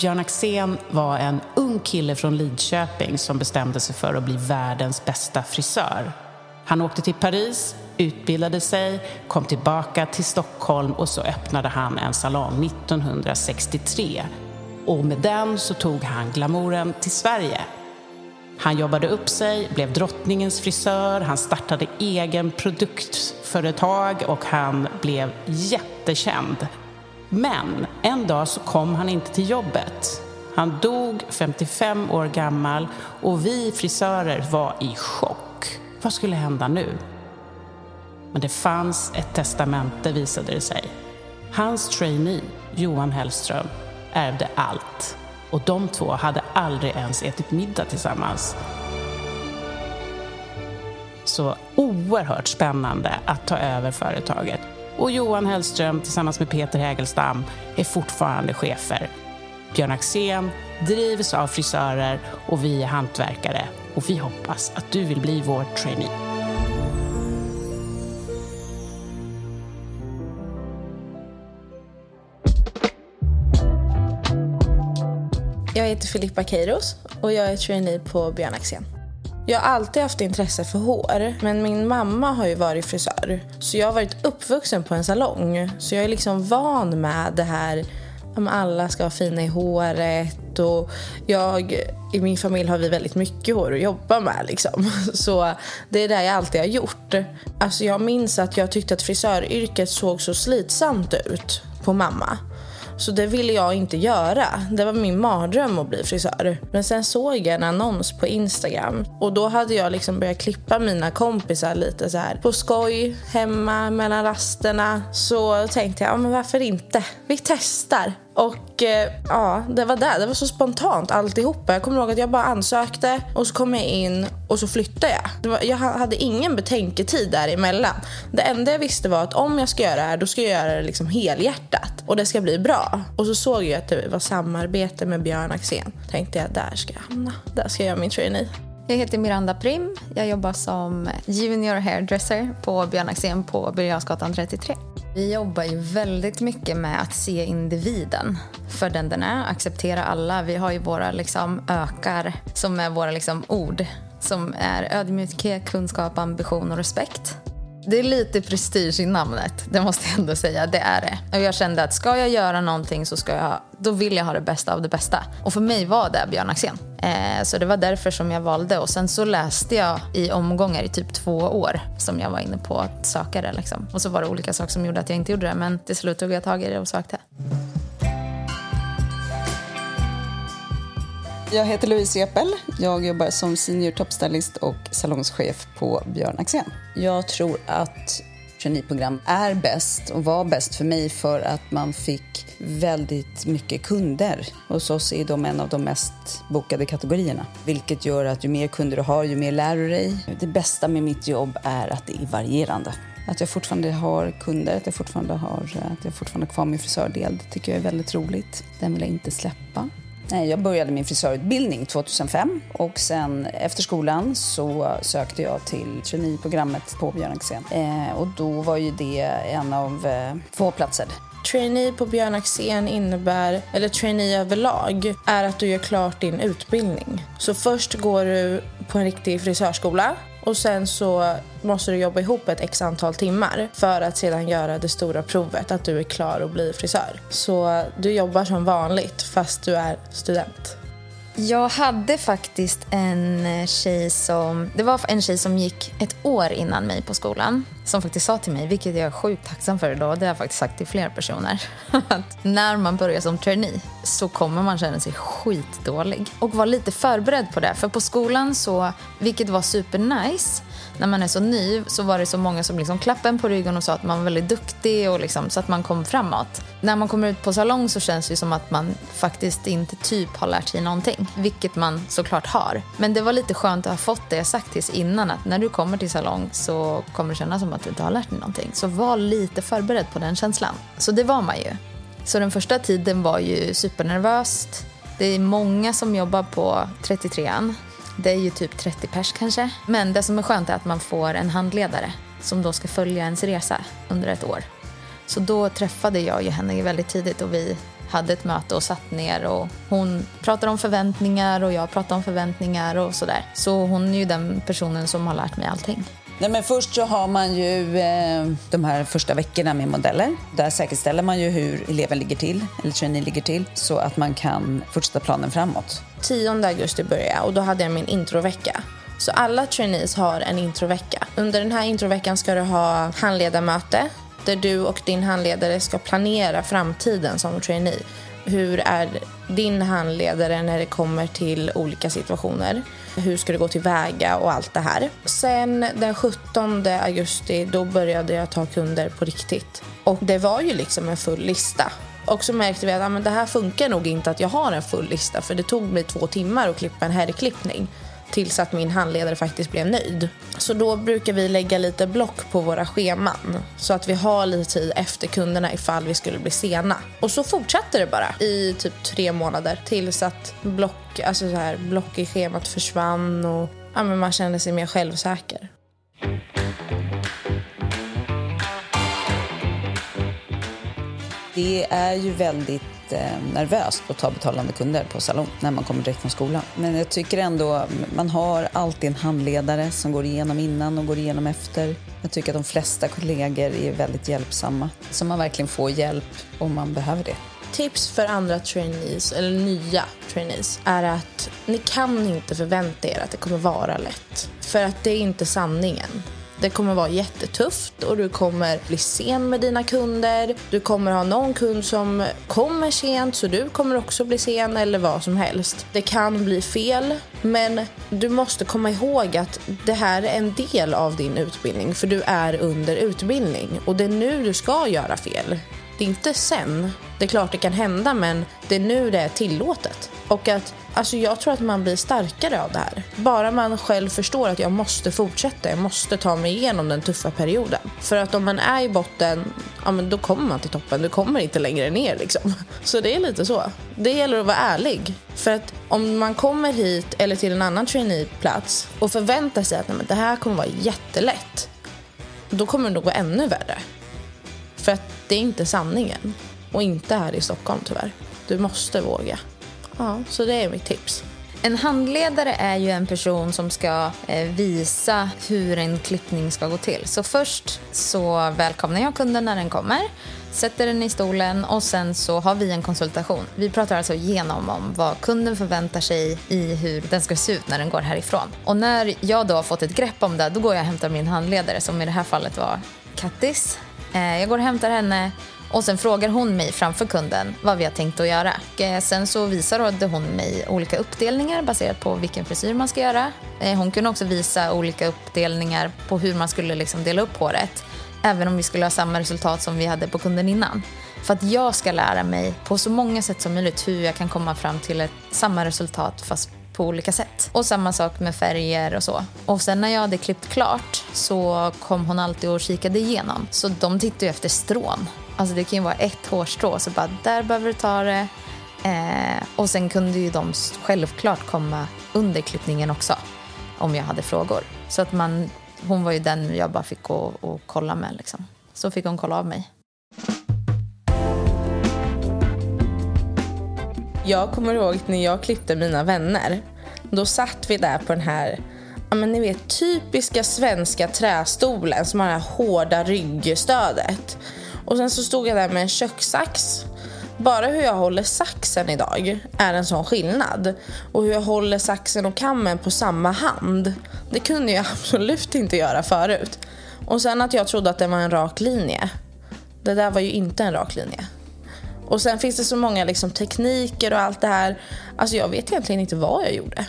Björn Axén var en ung kille från Lidköping som bestämde sig för att bli världens bästa frisör. Han åkte till Paris, utbildade sig, kom tillbaka till Stockholm och så öppnade han en salong 1963. Och med den så tog han glamouren till Sverige. Han jobbade upp sig, blev drottningens frisör, han startade egen produktföretag och han blev jättekänd. Men en dag så kom han inte till jobbet. Han dog 55 år gammal och vi frisörer var i chock. Vad skulle hända nu? Men det fanns ett testamente visade det sig. Hans trainee, Johan Hellström, ärvde allt. Och de två hade aldrig ens ätit middag tillsammans. Så oerhört spännande att ta över företaget. Och Johan Hellström tillsammans med Peter Hägelstam är fortfarande chefer. Björn Axén drivs av frisörer och vi är hantverkare. Och vi hoppas att du vill bli vår trainee. Jag heter Filippa Keiros och jag är trainee på Björn Axén. Jag har alltid haft intresse för hår, men min mamma har ju varit frisör. Så jag har varit uppvuxen på en salong. Så jag är liksom van med det här om alla ska vara fina i håret och jag, i min familj har vi väldigt mycket hår att jobba med liksom. Så det är det jag alltid har gjort. Alltså jag minns att jag tyckte att frisöryrket såg så slitsamt ut på mamma. Så det ville jag inte göra. Det var min mardröm att bli frisör. Men sen såg jag en annons på Instagram och då hade jag liksom börjat klippa mina kompisar lite så här på skoj hemma mellan rasterna. Så tänkte jag, ja, men varför inte? Vi testar. Och eh, ja, det var det. Det var så spontant alltihopa. Jag kommer ihåg att jag bara ansökte och så kom jag in och så flyttade jag. Var, jag hade ingen betänketid däremellan. Det enda jag visste var att om jag ska göra det här, då ska jag göra det liksom helhjärtat. Och det ska bli bra. Och så såg jag att det var samarbete med Björn Axén. Tänkte jag, där ska jag hamna. Där ska jag göra min trainee. Jag heter Miranda Prim. Jag jobbar som junior hairdresser på Björn Axén på Birger 33. Vi jobbar ju väldigt mycket med att se individen för den den är, acceptera alla. Vi har ju våra liksom ökar som är våra liksom ord som är ödmjukhet, kunskap, ambition och respekt. Det är lite prestige i namnet, det måste jag ändå säga. Det är det. Och jag kände att ska jag göra någonting så ska jag, då vill jag ha det bästa av det bästa. Och för mig var det Björn Axén. Eh, så det var därför som jag valde. Och sen så läste jag i omgångar i typ två år som jag var inne på att söka det. Liksom. Och så var det olika saker som gjorde att jag inte gjorde det. Men till slut tog jag tag i det och sökte. Jag heter Louise Repel. Jag jobbar som senior toppstylist och salongschef på Björn Axén. Jag tror att traineeprogram är bäst och var bäst för mig för att man fick väldigt mycket kunder. Hos oss är de en av de mest bokade kategorierna. Vilket gör att ju mer kunder du har, ju mer lär du dig. Det bästa med mitt jobb är att det är varierande. Att jag fortfarande har kunder, att jag fortfarande har att jag fortfarande har kvar min frisördel, det tycker jag är väldigt roligt. Den vill jag inte släppa. Jag började min frisörutbildning 2005 och sen efter skolan så sökte jag till traineeprogrammet på Björn Axén. Eh, och då var ju det en av eh, få platser. Trainee på Björn Axén innebär, eller trainee överlag, är att du gör klart din utbildning. Så först går du på en riktig frisörskola och sen så måste du jobba ihop ett x antal timmar för att sedan göra det stora provet att du är klar att bli frisör. Så du jobbar som vanligt fast du är student. Jag hade faktiskt en eh, tjej som... Det var en tjej som gick ett år innan mig på skolan som faktiskt sa till mig, vilket jag är sjukt tacksam för idag, det har jag faktiskt sagt till flera personer, att när man börjar som trainee så kommer man känna sig skitdålig. Och var lite förberedd på det, för på skolan så, vilket var supernice, när man är så ny så var det så många som liksom klappade en på ryggen och sa att man var väldigt duktig och liksom, så att man kom framåt. När man kommer ut på salong så känns det som att man faktiskt inte typ har lärt sig någonting, vilket man såklart har. Men det var lite skönt att ha fått det sagt tills innan att när du kommer till salong så kommer det kännas som att du inte har lärt dig någonting. Så var lite förberedd på den känslan. Så det var man ju. Så den första tiden var ju supernervöst. Det är många som jobbar på 33an det är ju typ 30 pers kanske. Men det som är skönt är att man får en handledare som då ska följa ens resa under ett år. Så då träffade jag ju henne väldigt tidigt och vi hade ett möte och satt ner och hon pratade om förväntningar och jag pratade om förväntningar och sådär. Så hon är ju den personen som har lärt mig allting. Nej, men först så har man ju eh, de här första veckorna med modeller. Där säkerställer man ju hur eleven ligger till, eller trainee ligger till, så att man kan fortsätta planen framåt. 10 augusti började jag och då hade jag min introvecka. Så alla trainees har en introvecka. Under den här introveckan ska du ha handledarmöte där du och din handledare ska planera framtiden som trainee. Hur är din handledare när det kommer till olika situationer? Hur ska du gå tillväga och allt det här. Sen den 17 augusti då började jag ta kunder på riktigt. Och det var ju liksom en full lista. Och så märkte vi att ah, men det här funkar nog inte att jag har en full lista för det tog mig två timmar att klippa en herrklippning tills att min handledare faktiskt blev nöjd. Så då brukar vi lägga lite block på våra scheman så att vi har lite tid efter kunderna ifall vi skulle bli sena. Och så fortsätter det bara i typ tre månader tills att block, alltså så här, block i schemat försvann och ja, men man kände sig mer självsäker. Det är ju väldigt eh, nervöst att ta betalande kunder på salong när man kommer direkt från skolan. Men jag tycker ändå, mm, man har alltid en handledare som går igenom innan och går igenom efter. Jag tycker att de flesta kollegor är väldigt hjälpsamma. Så man verkligen får hjälp om man behöver det. Tips för andra trainees, eller nya trainees, är att ni kan inte förvänta er att det kommer vara lätt. För att det är inte sanningen. Det kommer vara jättetufft och du kommer bli sen med dina kunder. Du kommer ha någon kund som kommer sent så du kommer också bli sen eller vad som helst. Det kan bli fel men du måste komma ihåg att det här är en del av din utbildning för du är under utbildning och det är nu du ska göra fel. Det är inte sen. Det är klart det kan hända men det är nu det är tillåtet. Och att, alltså jag tror att man blir starkare av det här. Bara man själv förstår att jag måste fortsätta, jag måste ta mig igenom den tuffa perioden. För att om man är i botten, ja men då kommer man till toppen, du kommer inte längre ner liksom. Så det är lite så. Det gäller att vara ärlig. För att om man kommer hit eller till en annan traineeplats och förväntar sig att nej, men det här kommer vara jättelätt. Då kommer det nog vara ännu värre. För att det är inte sanningen. Och inte här i Stockholm tyvärr. Du måste våga. Ja, så det är mitt tips. En handledare är ju en person som ska eh, visa hur en klippning ska gå till. Så först så välkomnar jag kunden när den kommer, sätter den i stolen och sen så har vi en konsultation. Vi pratar alltså igenom om vad kunden förväntar sig i hur den ska se ut när den går härifrån. Och när jag då har fått ett grepp om det, då går jag och hämtar min handledare som i det här fallet var Kattis. Eh, jag går och hämtar henne och sen frågar hon mig framför kunden vad vi har tänkt att göra. Eh, sen så visade hon mig olika uppdelningar baserat på vilken frisyr man ska göra. Eh, hon kunde också visa olika uppdelningar på hur man skulle liksom dela upp håret. Även om vi skulle ha samma resultat som vi hade på kunden innan. För att jag ska lära mig på så många sätt som möjligt hur jag kan komma fram till ett, samma resultat fast på olika sätt. Och samma sak med färger och så. Och sen när jag hade klippt klart så kom hon alltid och kikade igenom. Så de tittade ju efter strån. Alltså det kan ju vara ett hårstrå, så bara där behöver du ta det. Eh, och sen kunde ju de självklart komma under klippningen också om jag hade frågor. Så att man, hon var ju den jag bara fick gå och kolla med. Liksom. Så fick hon kolla av mig. Jag kommer ihåg när jag klippte mina vänner. Då satt vi där på den här ja, men ni vet, typiska svenska trästolen som har det här hårda ryggstödet. Och sen så stod jag där med en kökssax. Bara hur jag håller saxen idag är en sån skillnad. Och hur jag håller saxen och kammen på samma hand. Det kunde jag absolut inte göra förut. Och sen att jag trodde att det var en rak linje. Det där var ju inte en rak linje. Och sen finns det så många liksom tekniker och allt det här. Alltså jag vet egentligen inte vad jag gjorde.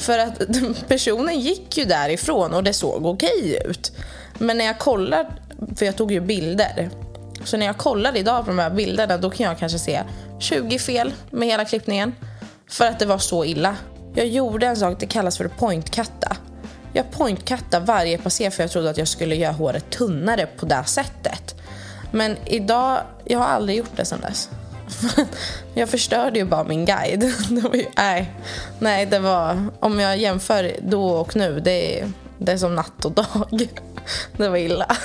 För att personen gick ju därifrån och det såg okej ut. Men när jag kollar, för jag tog ju bilder. Så när jag kollar idag på de här bilderna då kan jag kanske se 20 fel med hela klippningen. För att det var så illa. Jag gjorde en sak, det kallas för pointkatta. Jag pointkattade varje passé för jag trodde att jag skulle göra håret tunnare på det sättet. Men idag, jag har aldrig gjort det sedan dess. jag förstörde ju bara min guide. Det var ju, nej, nej, det var, om jag jämför då och nu, det är, det är som natt och dag. Det var illa.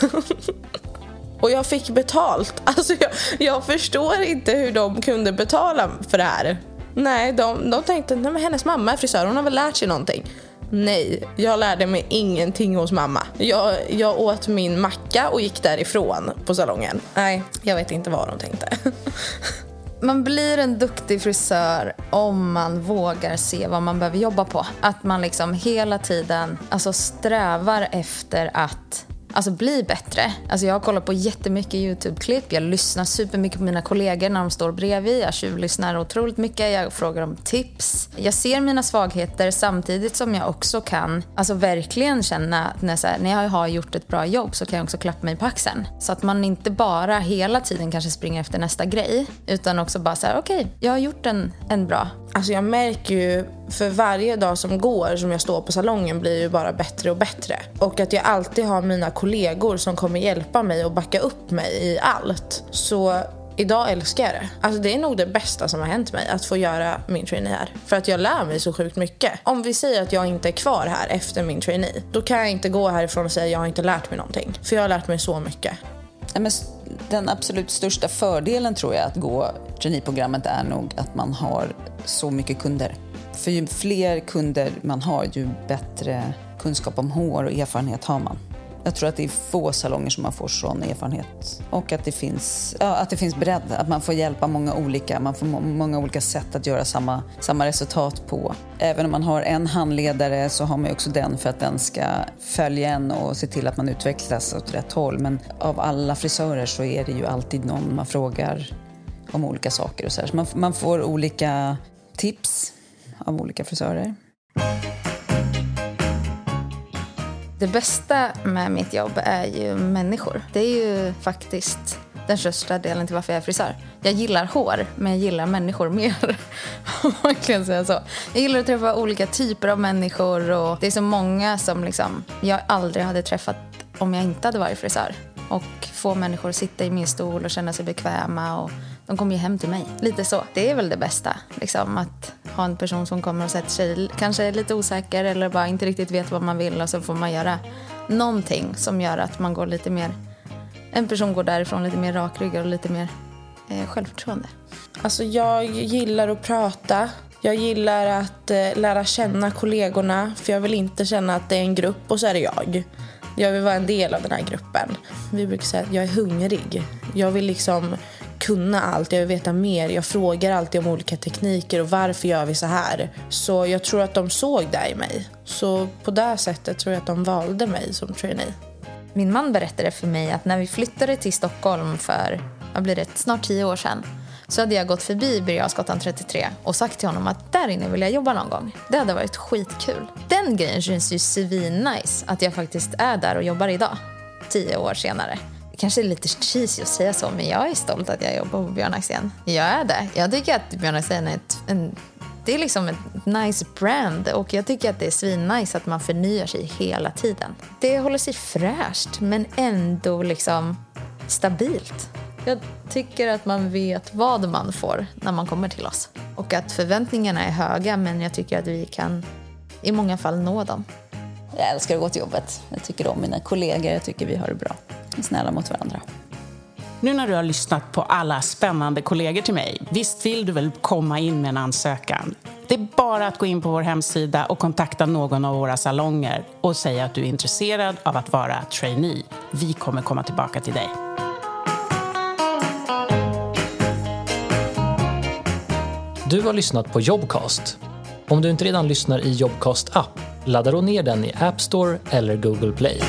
Och jag fick betalt. Alltså jag, jag förstår inte hur de kunde betala för det här. Nej, de, de tänkte att hennes mamma är frisör, hon har väl lärt sig någonting. Nej, jag lärde mig ingenting hos mamma. Jag, jag åt min macka och gick därifrån på salongen. Nej, jag vet inte vad de tänkte. Man blir en duktig frisör om man vågar se vad man behöver jobba på. Att man liksom hela tiden alltså strävar efter att alltså bli bättre. Alltså jag har kollat på jättemycket YouTube-klipp, jag lyssnar supermycket på mina kollegor när de står bredvid, jag tjuvlyssnar otroligt mycket, jag frågar om tips. Jag ser mina svagheter samtidigt som jag också kan alltså verkligen känna att när, här, när jag har gjort ett bra jobb så kan jag också klappa mig på axeln. Så att man inte bara hela tiden kanske springer efter nästa grej utan också bara så här: okej, okay, jag har gjort en, en bra. Alltså jag märker ju för varje dag som går som jag står på salongen blir ju bara bättre och bättre. Och att jag alltid har mina kollegor som kommer hjälpa mig och backa upp mig i allt. Så idag älskar jag det. Alltså det är nog det bästa som har hänt mig, att få göra min trainee här. För att jag lär mig så sjukt mycket. Om vi säger att jag inte är kvar här efter min trainee, då kan jag inte gå härifrån och säga att jag har inte lärt mig någonting. För jag har lärt mig så mycket. Den absolut största fördelen tror jag att gå traineeprogrammet är nog att man har så mycket kunder. För ju fler kunder man har, ju bättre kunskap om hår och erfarenhet har man. Jag tror att det är få salonger som man får sån erfarenhet. Och att det finns, ja, att det finns bredd, att man får hjälpa många olika, man får många olika sätt att göra samma, samma resultat på. Även om man har en handledare så har man också den för att den ska följa en och se till att man utvecklas åt rätt håll. Men av alla frisörer så är det ju alltid någon man frågar om olika saker och så, så man, man får olika tips av olika frisörer. Det bästa med mitt jobb är ju människor. Det är ju faktiskt den största delen till varför jag är frisör. Jag gillar hår, men jag gillar människor mer. man kan säga så. Jag gillar att träffa olika typer av människor och det är så många som liksom jag aldrig hade träffat om jag inte hade varit frisör. Och få människor att sitta i min stol och känna sig bekväma och de kommer ju hem till mig. Lite så. Det är väl det bästa. Liksom, att ha en person som kommer och sätter sig, kanske är lite osäker eller bara inte riktigt vet vad man vill och så får man göra någonting som gör att man går lite mer, en person går därifrån lite mer rakryggad och lite mer eh, självförtroende. Alltså jag gillar att prata. Jag gillar att eh, lära känna kollegorna för jag vill inte känna att det är en grupp och så är det jag. Jag vill vara en del av den här gruppen. Vi brukar säga att jag är hungrig. Jag vill liksom kunna allt, jag vill veta mer. Jag frågar alltid om olika tekniker och varför gör vi så här. Så jag tror att de såg det i mig. Så på det sättet tror jag att de valde mig som trainee. Min man berättade för mig att när vi flyttade till Stockholm för, vad blir det, snart tio år sedan så hade jag gått förbi Birger 33 och sagt till honom att där inne vill jag jobba någon gång. Det hade varit skitkul. Den grejen känns ju svinnice, att jag faktiskt är där och jobbar idag, tio år senare. Det kanske är lite cheesy att säga så, men jag är stolt att jag jobbar på Björn Axén. Jag är det. Jag tycker att Björn Axén är ett, en, det är liksom ett nice brand och jag tycker att det är svinnice att man förnyar sig hela tiden. Det håller sig fräscht, men ändå liksom stabilt. Jag tycker att man vet vad man får när man kommer till oss. Och att förväntningarna är höga, men jag tycker att vi kan i många fall nå dem. Jag älskar att gå till jobbet. Jag tycker om mina kollegor. Jag tycker vi har det bra. Snälla mot varandra. Nu när du har lyssnat på alla spännande kollegor till mig, visst vill du väl komma in med en ansökan? Det är bara att gå in på vår hemsida och kontakta någon av våra salonger och säga att du är intresserad av att vara trainee. Vi kommer komma tillbaka till dig. Du har lyssnat på Jobcast. Om du inte redan lyssnar i Jobcast app, ladda då ner den i App Store eller Google Play.